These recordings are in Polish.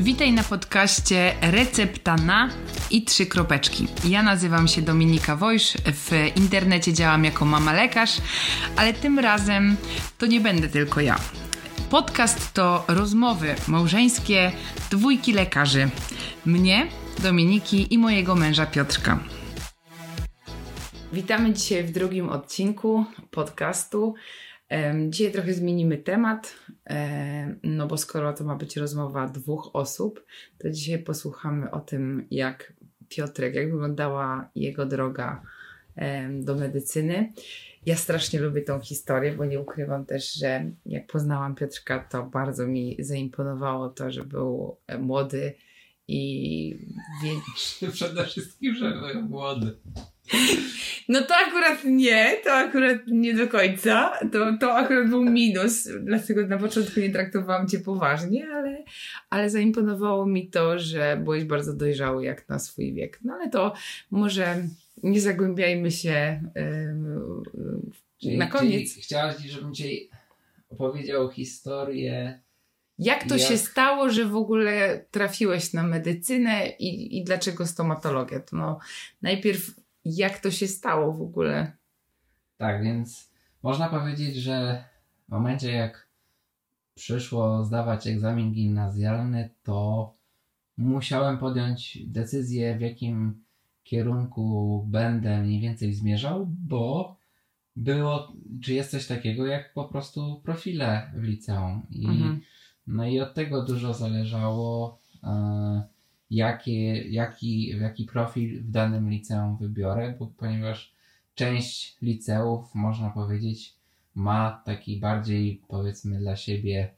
Witaj na podcaście Recepta na i trzy kropeczki. Ja nazywam się Dominika Wojsz, w internecie działam jako mama lekarz, ale tym razem to nie będę tylko ja. Podcast to rozmowy małżeńskie dwójki lekarzy. Mnie, Dominiki i mojego męża Piotrka. Witamy dzisiaj w drugim odcinku podcastu. Dzisiaj trochę zmienimy temat, no bo skoro to ma być rozmowa dwóch osób, to dzisiaj posłuchamy o tym, jak Piotrek, jak wyglądała jego droga do medycyny. Ja strasznie lubię tą historię, bo nie ukrywam też, że jak poznałam Piotrka, to bardzo mi zaimponowało to, że był e, młody i... Przede wszystkim, że był młody. No to akurat nie, to akurat nie do końca. To, to akurat był minus, dlatego na początku nie traktowałam cię poważnie, ale, ale zaimponowało mi to, że byłeś bardzo dojrzały jak na swój wiek. No ale to może nie zagłębiajmy się yy, na koniec. Czyli chciałaś, żebym ci opowiedział historię. Jak to jak... się stało, że w ogóle trafiłeś na medycynę i, i dlaczego stomatologia? To no, najpierw jak to się stało w ogóle. Tak, więc można powiedzieć, że w momencie jak przyszło zdawać egzamin gimnazjalny, to musiałem podjąć decyzję, w jakim kierunku będę mniej więcej zmierzał, bo było, czy jest coś takiego jak po prostu profile w liceum. I, mhm. No i od tego dużo zależało. E, jakie, jaki, jaki profil w danym liceum wybiorę, bo, ponieważ część liceów, można powiedzieć, ma taki bardziej, powiedzmy, dla siebie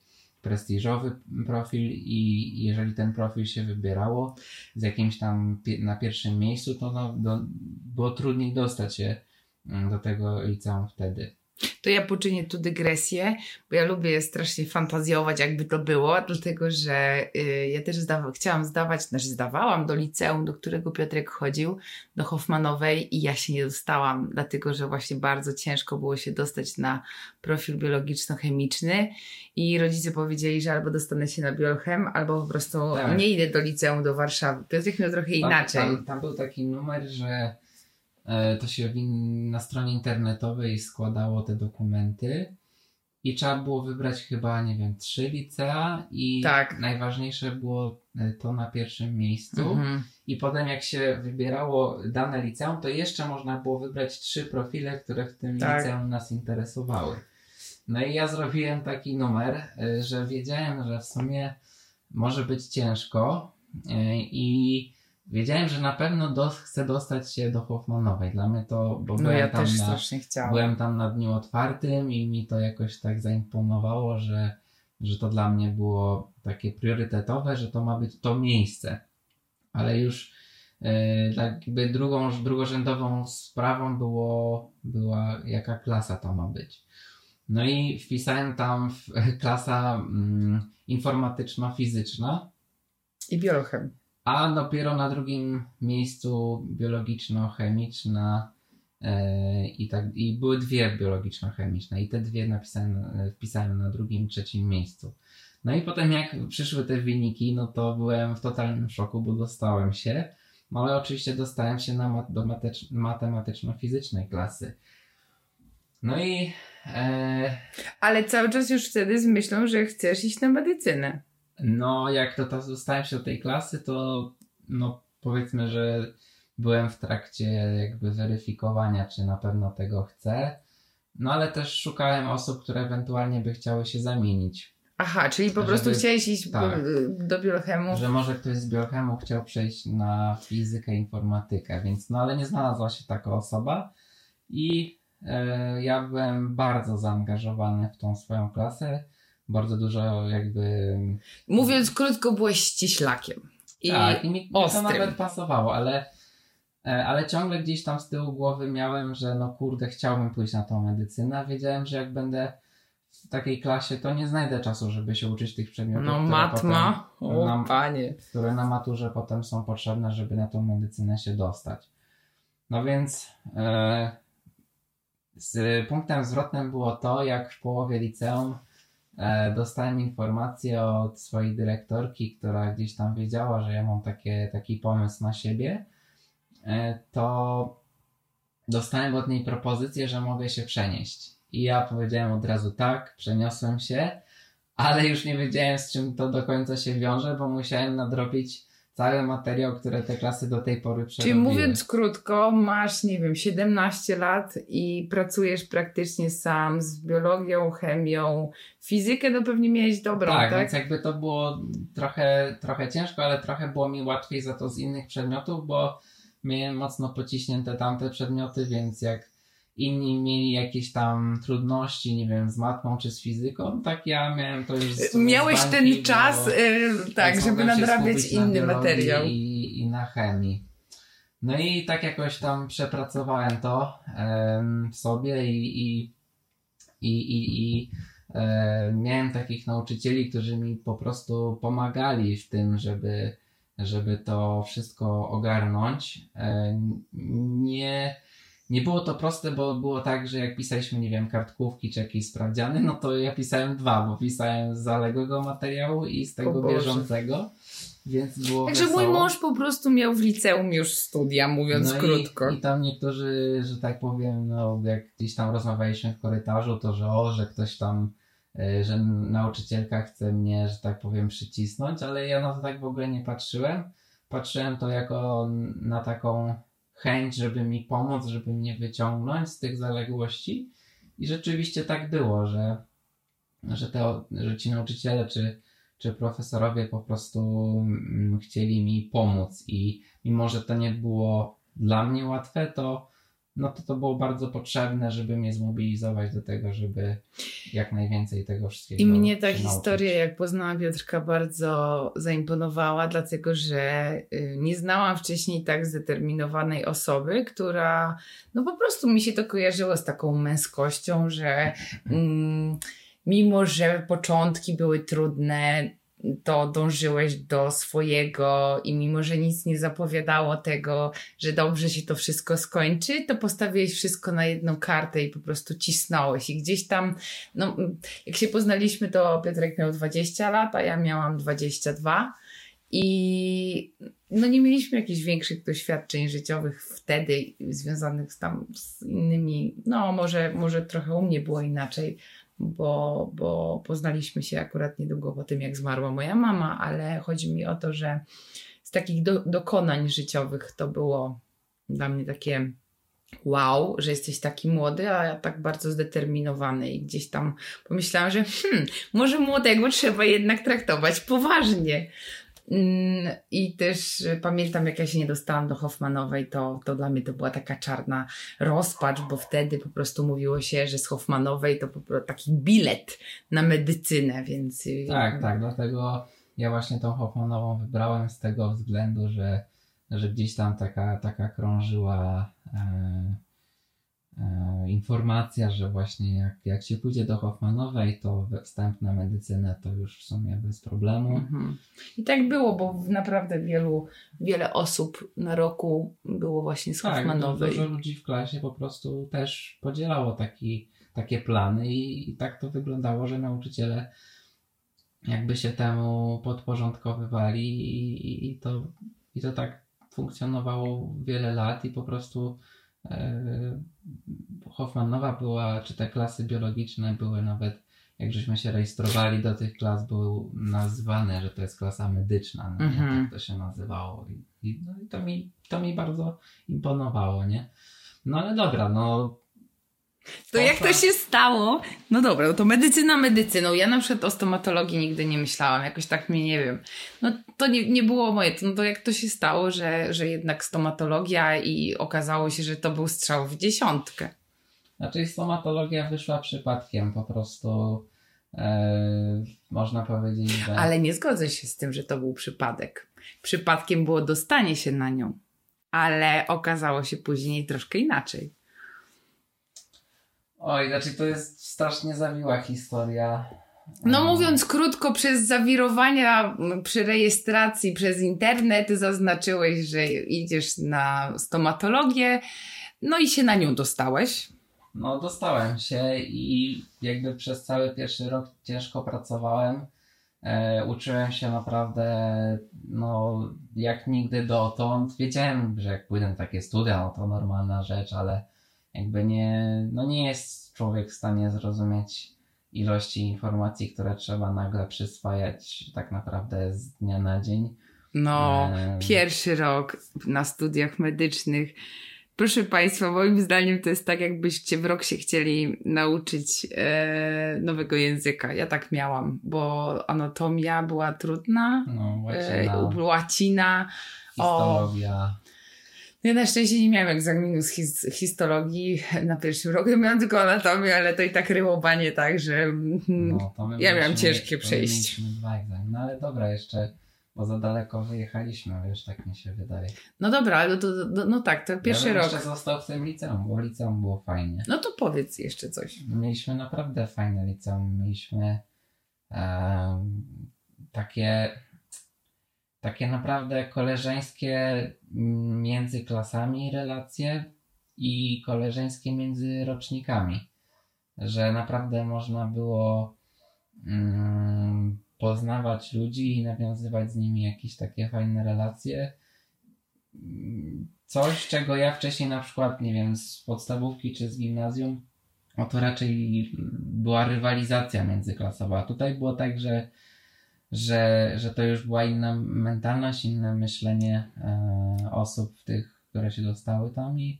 prestiżowy profil i jeżeli ten profil się wybierało z jakimś tam na pierwszym miejscu, to no, do, było trudniej dostać się mm, do tego liceum wtedy to ja poczynię tu dygresję, bo ja lubię strasznie fantazjować, jakby to było, dlatego że y, ja też zdawa- chciałam zdawać, znaczy zdawałam do liceum, do którego Piotrek chodził, do Hoffmanowej i ja się nie dostałam, dlatego że właśnie bardzo ciężko było się dostać na profil biologiczno-chemiczny i rodzice powiedzieli, że albo dostanę się na biolchem, albo po prostu tak. nie idę do liceum do Warszawy. Piotrek miał trochę inaczej. Tam, tam był taki numer, że to się na stronie internetowej składało te dokumenty i trzeba było wybrać chyba, nie wiem, trzy licea i tak. najważniejsze było e, to na pierwszym miejscu. Mhm. I potem jak się wybierało dane liceum, to jeszcze można było wybrać trzy profile, które w tym tak. liceum nas interesowały. No i ja zrobiłem taki numer, e, że wiedziałem, że w sumie może być ciężko i Wiedziałem, że na pewno chcę dostać się do Hoffmanowej. Dla mnie to, bo no byłem, ja tam na, byłem tam na dniu otwartym i mi to jakoś tak zaimponowało, że, że to dla mnie było takie priorytetowe, że to ma być to miejsce. Ale już yy, tak jakby drugą, drugorzędową sprawą było, była jaka klasa to ma być. No i wpisałem tam w, klasa mm, informatyczno-fizyczna. I biolochem a dopiero na drugim miejscu biologiczno-chemiczna e, i, tak, i były dwie biologiczno-chemiczne i te dwie napisałem, e, wpisałem na drugim, trzecim miejscu. No i potem jak przyszły te wyniki, no to byłem w totalnym szoku, bo dostałem się, no ale oczywiście dostałem się na mat do matematyczno-fizycznej klasy. No i... E... Ale cały czas już wtedy z myślą, że chcesz iść na medycynę. No, jak to, dostałem się do tej klasy, to no powiedzmy, że byłem w trakcie jakby weryfikowania, czy na pewno tego chcę. No ale też szukałem osób, które ewentualnie by chciały się zamienić. Aha, czyli po żeby, prostu chciałeś iść tak, do biochemu. Że może ktoś z biochemu chciał przejść na fizykę, informatykę, więc no ale nie znalazła się taka osoba i e, ja byłem bardzo zaangażowany w tą swoją klasę bardzo dużo jakby... Mówiąc krótko, byłeś ściślakiem. I tak, i mi, mi to nawet pasowało, ale, e, ale ciągle gdzieś tam z tyłu głowy miałem, że no kurde, chciałbym pójść na tą medycynę, a wiedziałem, że jak będę w takiej klasie, to nie znajdę czasu, żeby się uczyć tych przedmiotów. No matma, o na, panie. Które na maturze potem są potrzebne, żeby na tą medycynę się dostać. No więc e, z punktem zwrotnym było to, jak w połowie liceum dostałem informację od swojej dyrektorki, która gdzieś tam wiedziała, że ja mam takie, taki pomysł na siebie, e, to dostałem od niej propozycję, że mogę się przenieść. I ja powiedziałem od razu tak, przeniosłem się, ale już nie wiedziałem z czym to do końca się wiąże, bo musiałem nadrobić cały materiał, które te klasy do tej pory przerobiły. Czyli mówiąc krótko, masz, nie wiem, 17 lat i pracujesz praktycznie sam z biologią, chemią, fizykę, no pewnie miałeś dobrą, tak? tak, więc jakby to było trochę, trochę ciężko, ale trochę było mi łatwiej za to z innych przedmiotów, bo miałem mocno pociśnięte tamte przedmioty, więc jak inni mieli jakieś tam trudności, nie wiem, z matmą czy z fizyką, tak ja miałem to już z Miałeś z ten czas, yy, tak, żeby nadrabiać na inny biologii materiał. I, I na chemii. No i tak jakoś tam przepracowałem to w sobie i, i, i, i, i e, miałem takich nauczycieli, którzy mi po prostu pomagali w tym, żeby, żeby to wszystko ogarnąć. E, nie, nie było to proste, bo było tak, że jak pisaliśmy, nie wiem, kartkówki czy jakieś sprawdziany, no to ja pisałem dwa, bo pisałem z zaległego materiału i z tego bieżącego, więc było Także mój wesoło. mąż po prostu miał w liceum już studia, mówiąc no krótko. I, I tam niektórzy, że tak powiem, no jak gdzieś tam rozmawialiśmy w korytarzu, to że o, że ktoś tam, y, że nauczycielka chce mnie, że tak powiem, przycisnąć, ale ja na to tak w ogóle nie patrzyłem. Patrzyłem to jako na taką chęć, żeby mi pomóc, żeby mnie wyciągnąć z tych zaległości. I rzeczywiście tak było, że, że, te, że ci nauczyciele czy, czy profesorowie po prostu mm, chcieli mi pomóc i mimo, że to nie było dla mnie łatwe, to no to to było bardzo potrzebne, żeby mnie zmobilizować do tego, żeby jak najwięcej tego wszystkiego I mnie ta historia, nauczyć. jak poznałam Piotrka, bardzo zaimponowała, dlatego że y, nie znałam wcześniej tak zdeterminowanej osoby, która, no po prostu mi się to kojarzyło z taką męskością, że mm, mimo, że początki były trudne, to dążyłeś do swojego i mimo, że nic nie zapowiadało tego, że dobrze się to wszystko skończy, to postawiłeś wszystko na jedną kartę i po prostu cisnąłeś i gdzieś tam no, jak się poznaliśmy, to Piotrek miał 20 lat, a ja miałam 22. I no nie mieliśmy jakichś większych doświadczeń życiowych wtedy związanych z tam z innymi, no może, może trochę u mnie było inaczej, bo, bo poznaliśmy się akurat niedługo po tym, jak zmarła moja mama, ale chodzi mi o to, że z takich do, dokonań życiowych to było dla mnie takie wow, że jesteś taki młody, a ja tak bardzo zdeterminowany i gdzieś tam pomyślałam, że hmm, może młodego trzeba jednak traktować poważnie. Mm, I też y, pamiętam, jak ja się nie dostałam do Hoffmanowej, to, to dla mnie to była taka czarna rozpacz, bo wtedy po prostu mówiło się, że z Hoffmanowej to po prostu taki bilet na medycynę, więc. y, Tak, tak, dlatego ja właśnie tą Hoffmanową wybrałem z tego względu, że, że gdzieś tam taka, taka krążyła e, informacja, że właśnie jak, jak się pójdzie do Hoffmanowej, to wstęp na medycynę to już w sumie bez problemu. Mhm. I tak było, bo naprawdę wielu, wiele osób na roku było właśnie z Tak, Hoffmanowej. dużo ludzi w klasie po prostu też podzielało taki, takie plany i, i tak to wyglądało, że nauczyciele jakby się temu podporządkowywali i, i, i, to, i to tak funkcjonowało wiele lat i po prostu e, Hoffmanowa była, czy te klasy biologiczne były nawet, jak żeśmy się rejestrowali do tych klas, były nazywane, że to jest klasa medyczna, no, nie? Mhm. tak to się nazywało i, i, no, i to, mi, to mi bardzo imponowało, nie? No ale dobra, no To jak to się stało? No dobra, no to medycyna medycyną. Ja na przykład o stomatologii nigdy nie myślałam, jakoś tak mnie nie wiem. No to nie, nie było moje. No to jak to się stało, że, że jednak stomatologia i okazało się, że to był strzał w dziesiątkę. Znaczy stomatologia wyszła przypadkiem, po prostu e, można powiedzieć, że... Ale nie zgodzę się z tym, że to był przypadek. Przypadkiem było dostanie się na nią, ale okazało się później troszkę inaczej. Oj, znaczy to jest strasznie zawiła historia. No E, mówiąc krótko, przez zawirowania przy rejestracji przez internet zaznaczyłeś, że idziesz na stomatologię, no i się na nią dostałeś. no dostałem się i jakby przez cały pierwszy rok ciężko pracowałem. E, uczyłem się naprawdę, no, jak nigdy dotąd. Wiedziałem, że jak pójdę na takie studia, no to normalna rzecz, ale jakby nie, no nie jest człowiek w stanie zrozumieć ilości informacji, które trzeba nagle przyswajać tak naprawdę z dnia na dzień. No, Em. pierwszy rok na studiach medycznych. Proszę Państwa, moim zdaniem to jest tak, jakbyście w rok się chcieli nauczyć e, nowego języka. Ja tak miałam, bo anatomia była trudna, No, e, łacina, łacina. O, histologia. Ja na szczęście nie miałam egzaminu z his histologii na pierwszym roku, miałam tylko anatomię, ale to i tak ryłobanie tak, że mm, No, Ja miałam ciężkie przejść. Dwa egzaminy, no ale dobra, jeszcze, bo za daleko wyjechaliśmy, wiesz, tak mi się wydaje. no dobra, ale to, to, no tak, to pierwszy ja rok. jeszcze został w tym liceum, bo liceum było fajnie. No to powiedz jeszcze coś. Mieliśmy naprawdę fajne liceum, mieliśmy takie takie naprawdę koleżeńskie mm, między klasami relacje i koleżeńskie między rocznikami. Że naprawdę można było mm, poznawać ludzi i nawiązywać z nimi jakieś takie fajne relacje. Coś, czego ja wcześniej na przykład, nie wiem, z podstawówki czy z gimnazjum, no to raczej była rywalizacja międzyklasowa. Tutaj było tak, że, że, że to już była inna mentalność, inne myślenie e, osób tych, które się dostały tam i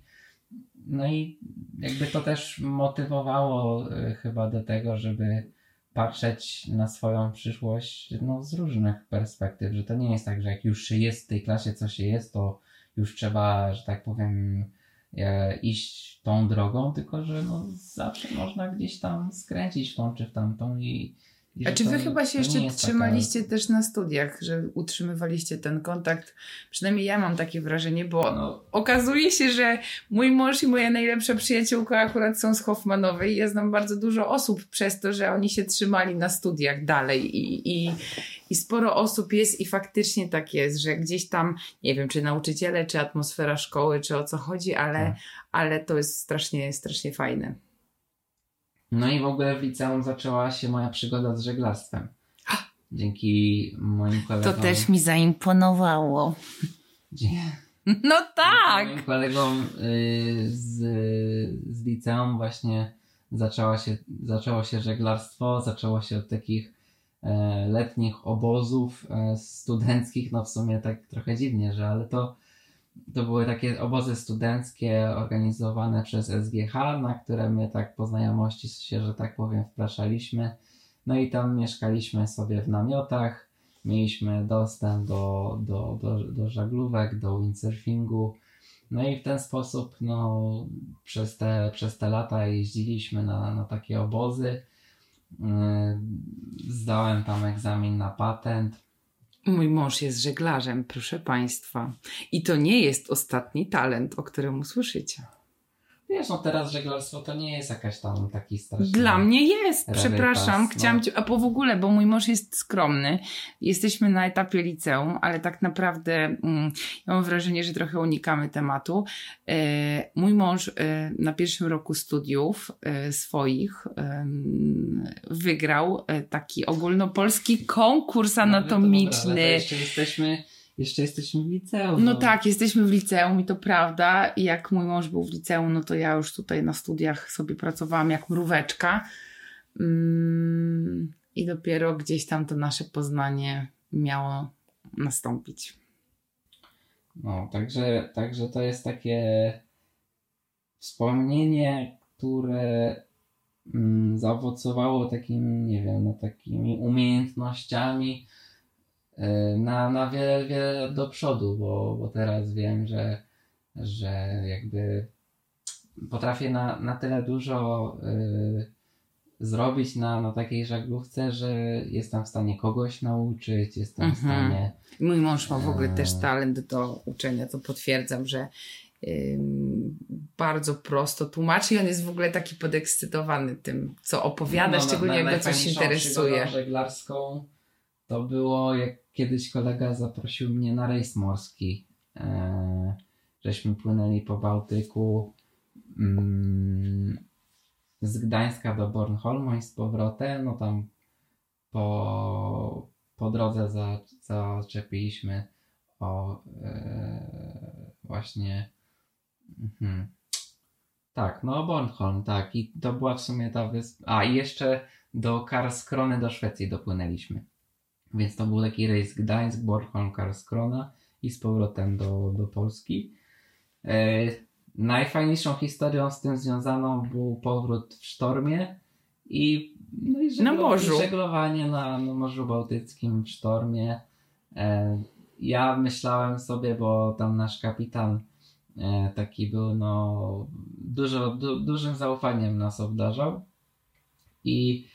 no i jakby to też motywowało e, chyba do tego, żeby patrzeć na swoją przyszłość no, z różnych perspektyw, że to nie jest tak, że jak już się jest w tej klasie, co się jest, to już trzeba, że tak powiem, e, iść tą drogą, tylko że no, zawsze można gdzieś tam skręcić w tą czy w tamtą i, i A czy wy to- chyba się jeszcze jest taka- trzymaliście też na studiach, że utrzymywaliście ten kontakt? Przynajmniej ja mam takie wrażenie, bo No, okazuje się, że mój mąż i moja najlepsza przyjaciółka akurat są z Hoffmanowej i ja znam bardzo dużo osób przez to, że oni się trzymali na studiach dalej i, i, i sporo osób jest i faktycznie tak jest, że gdzieś tam, nie wiem, czy nauczyciele, czy atmosfera szkoły, czy o co chodzi, ale, Tak. ale to jest strasznie, strasznie fajne. No i w ogóle w liceum zaczęła się moja przygoda z żeglarstwem. Dzięki moim kolegom. mi zaimponowało. No tak! Moim kolegom y, z, z liceum właśnie zaczęła się, zaczęło się żeglarstwo, zaczęło się od takich e, letnich obozów e, studenckich, no w sumie tak trochę dziwnie, że ale to, to były takie obozy studenckie organizowane przez SGH, na które my tak po znajomości się, że tak powiem, wpraszaliśmy. No i tam mieszkaliśmy sobie w namiotach, mieliśmy dostęp do, do, do, do żaglówek, do windsurfingu. No i w ten sposób no, przez, te, przez te lata jeździliśmy na, na takie obozy. Yy, Zdałem tam egzamin na patent. Mój mąż jest żeglarzem, proszę Państwa. I to nie jest ostatni talent, o którym usłyszycie. Wiesz, no teraz żeglarstwo to nie jest jakaś tam taki straszny... Dla mnie jest, Rarytas, przepraszam. no. Chciałam cię, a po w ogóle, bo mój mąż jest skromny. Jesteśmy na etapie liceum, ale tak naprawdę mm, ja mam wrażenie, że trochę unikamy tematu. E, mój mąż e, na pierwszym roku studiów e, swoich wygrał taki ogólnopolski konkurs No, dobra, anatomiczny. to jeszcze jesteśmy, jeszcze jesteśmy w liceum. No tak, jesteśmy w liceum i to prawda. I jak mój mąż był w liceum, no to ja już tutaj na studiach sobie pracowałam jak mróweczka. Mm, I dopiero gdzieś tam to nasze poznanie miało nastąpić. No, także, także to jest takie wspomnienie, które mm, zaowocowało takim, nie wiem, no, takimi umiejętnościami na, na wiele, wiele do przodu, bo, bo teraz wiem, że, że jakby potrafię na, na tyle dużo y, zrobić na, na takiej żaglówce, że jestem w stanie kogoś nauczyć, jestem w Mhm. stanie Mój mąż ma w ogóle Eee. też talent do uczenia, to potwierdzam, że bardzo prosto tłumaczy i on jest w ogóle taki podekscytowany tym, co opowiada, No, szczególnie na- jak go coś interesuje. żeglarską to było, jak kiedyś kolega zaprosił mnie na rejs morski. E, żeśmy płynęli po Bałtyku. Mm, z Gdańska do Bornholmu i z powrotem, no tam po, po drodze za, zaczepiliśmy o e, właśnie mhm. tak, no Bornholm, tak i to była w sumie ta wyspa, a i jeszcze do Karlskrony do Szwecji dopłynęliśmy. Więc to był taki rejs Gdańsk, Bornholm, Karlskrona i z powrotem do, do Polski. E, najfajniejszą historią z tym związaną był powrót w sztormie i, no i żeglo- Na morzu. żeglowanie na, na Morzu Bałtyckim w sztormie. E, ja myślałem sobie, bo tam nasz kapitan e, taki był, no, dużo, du, dużym zaufaniem nas obdarzał. I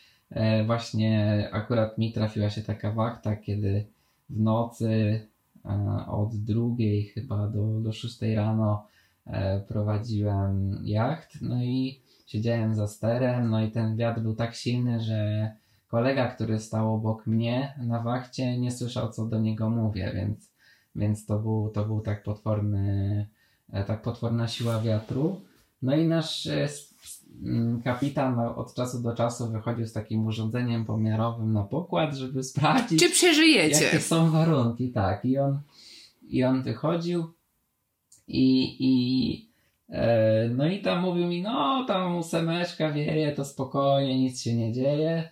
właśnie akurat mi trafiła się taka wakta, kiedy w nocy e, od drugiej chyba do, do szóstej rano e, prowadziłem jacht, no i siedziałem za sterem, no i ten wiatr był tak silny, że kolega, który stał obok mnie na wachcie, nie słyszał, co do niego mówię, więc, więc to, był, to był tak potworny, e, tak potworna siła wiatru. No i nasz e, kapitan od czasu do czasu wychodził z takim urządzeniem pomiarowym na pokład, żeby sprawdzić, Czy przeżyjecie? jakie są warunki, tak. I on, i on wychodził i, i e, no i tam mówił mi, no tam ósemeczka wieje, to spokojnie, nic się nie dzieje.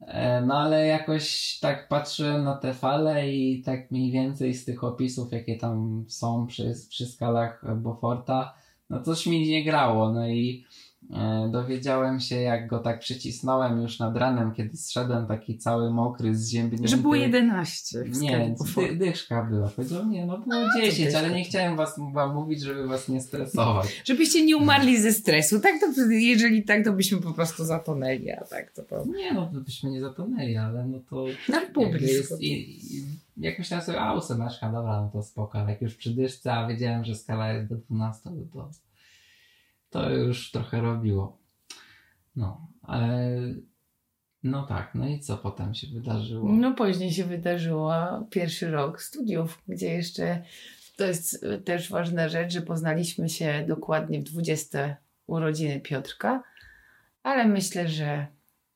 E, no ale jakoś tak patrzyłem na te fale i tak mniej więcej z tych opisów, jakie tam są przy, przy skalach Beauforta, no coś mi nie grało. No i dowiedziałem się, jak go tak przycisnąłem już nad ranem, kiedy zszedłem taki cały mokry, zziębnięty. Że było 11 w Nie, dy, dyszka była. Powiedział, nie, no było A, to 10, dyszka ale nie chciałem was, wam mówić, żeby was nie stresować. Żebyście nie umarli ze stresu. Tak to, jeżeli tak, to byśmy po prostu zatonęli, a tak to po... Nie, no to byśmy nie zatonęli, ale no to Na i, jak myślałem sobie, a ósemeczka, dobra, no to spoko, ale jak już przy dyszce, a wiedziałem, że skala jest do 12, no to to już trochę robiło. No, ale no tak, no i co potem się wydarzyło? No później się wydarzyło pierwszy rok studiów, gdzie jeszcze to jest też ważna rzecz, że poznaliśmy się dokładnie w 20 urodziny Piotrka, ale myślę, że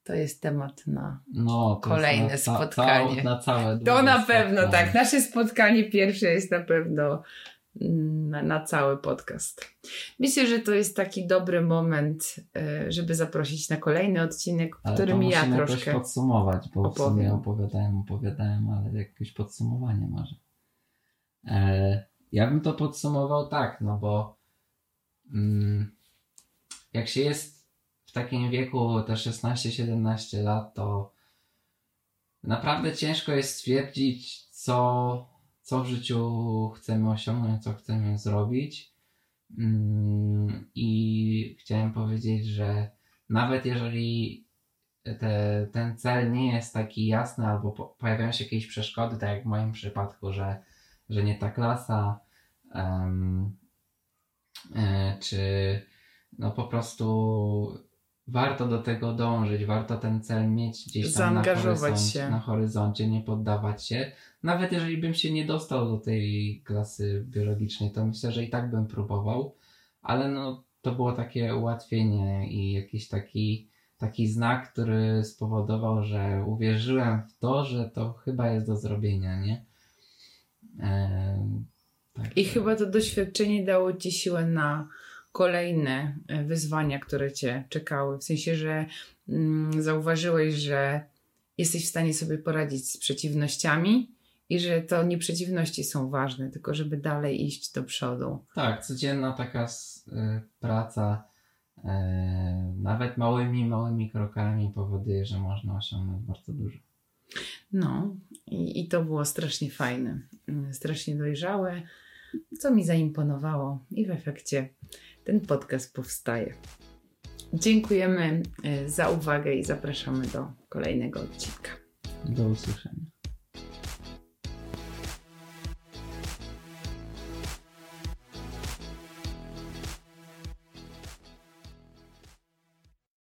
to jest temat na... No, to Kolejne jest na, spotkanie. Cał, na całe To na pewno tak. Nasze spotkanie pierwsze jest na pewno na, na cały podcast. Myślę, że to jest taki dobry moment, e, żeby zaprosić na kolejny odcinek, w Ale którym ja musimy jakoś troszkę. podsumować, bo w opowiem. sumie opowiadałem, opowiadałem, ale jakieś podsumowanie może. E, ja bym to podsumował tak, no bo mm, jak się jest w takim wieku, te 16-17 lat, to naprawdę ciężko jest stwierdzić, co, co w życiu chcemy osiągnąć, co chcemy zrobić. Mm, I chciałem powiedzieć, że nawet jeżeli te, ten cel nie jest taki jasny, albo po, pojawiają się jakieś przeszkody, tak jak w moim przypadku, że, że nie ta klasa, e, czy no po prostu warto do tego dążyć, warto ten cel mieć gdzieś tam na Zaangażować horyzoncie, się. na horyzoncie, nie poddawać się. Nawet jeżeli bym się nie dostał do tej klasy biologicznej, to myślę, że i tak bym próbował, ale no to było takie ułatwienie i jakiś taki, taki znak, który spowodował, że uwierzyłem w to, że to chyba jest do zrobienia, nie? Tak. I chyba to doświadczenie dało ci siłę na kolejne e, wyzwania, które cię czekały. W sensie, że mm, zauważyłeś, że jesteś w stanie sobie poradzić z przeciwnościami i że to nie przeciwności są ważne, tylko żeby dalej iść do przodu. Tak, codzienna taka y, praca, y, nawet małymi, małymi krokami powoduje, że można osiągnąć bardzo dużo. No, i, i to było strasznie fajne, mm, strasznie dojrzałe, co mi zaimponowało, i w efekcie ten podcast powstaje. Dziękujemy e, za uwagę i zapraszamy do kolejnego odcinka. Do usłyszenia.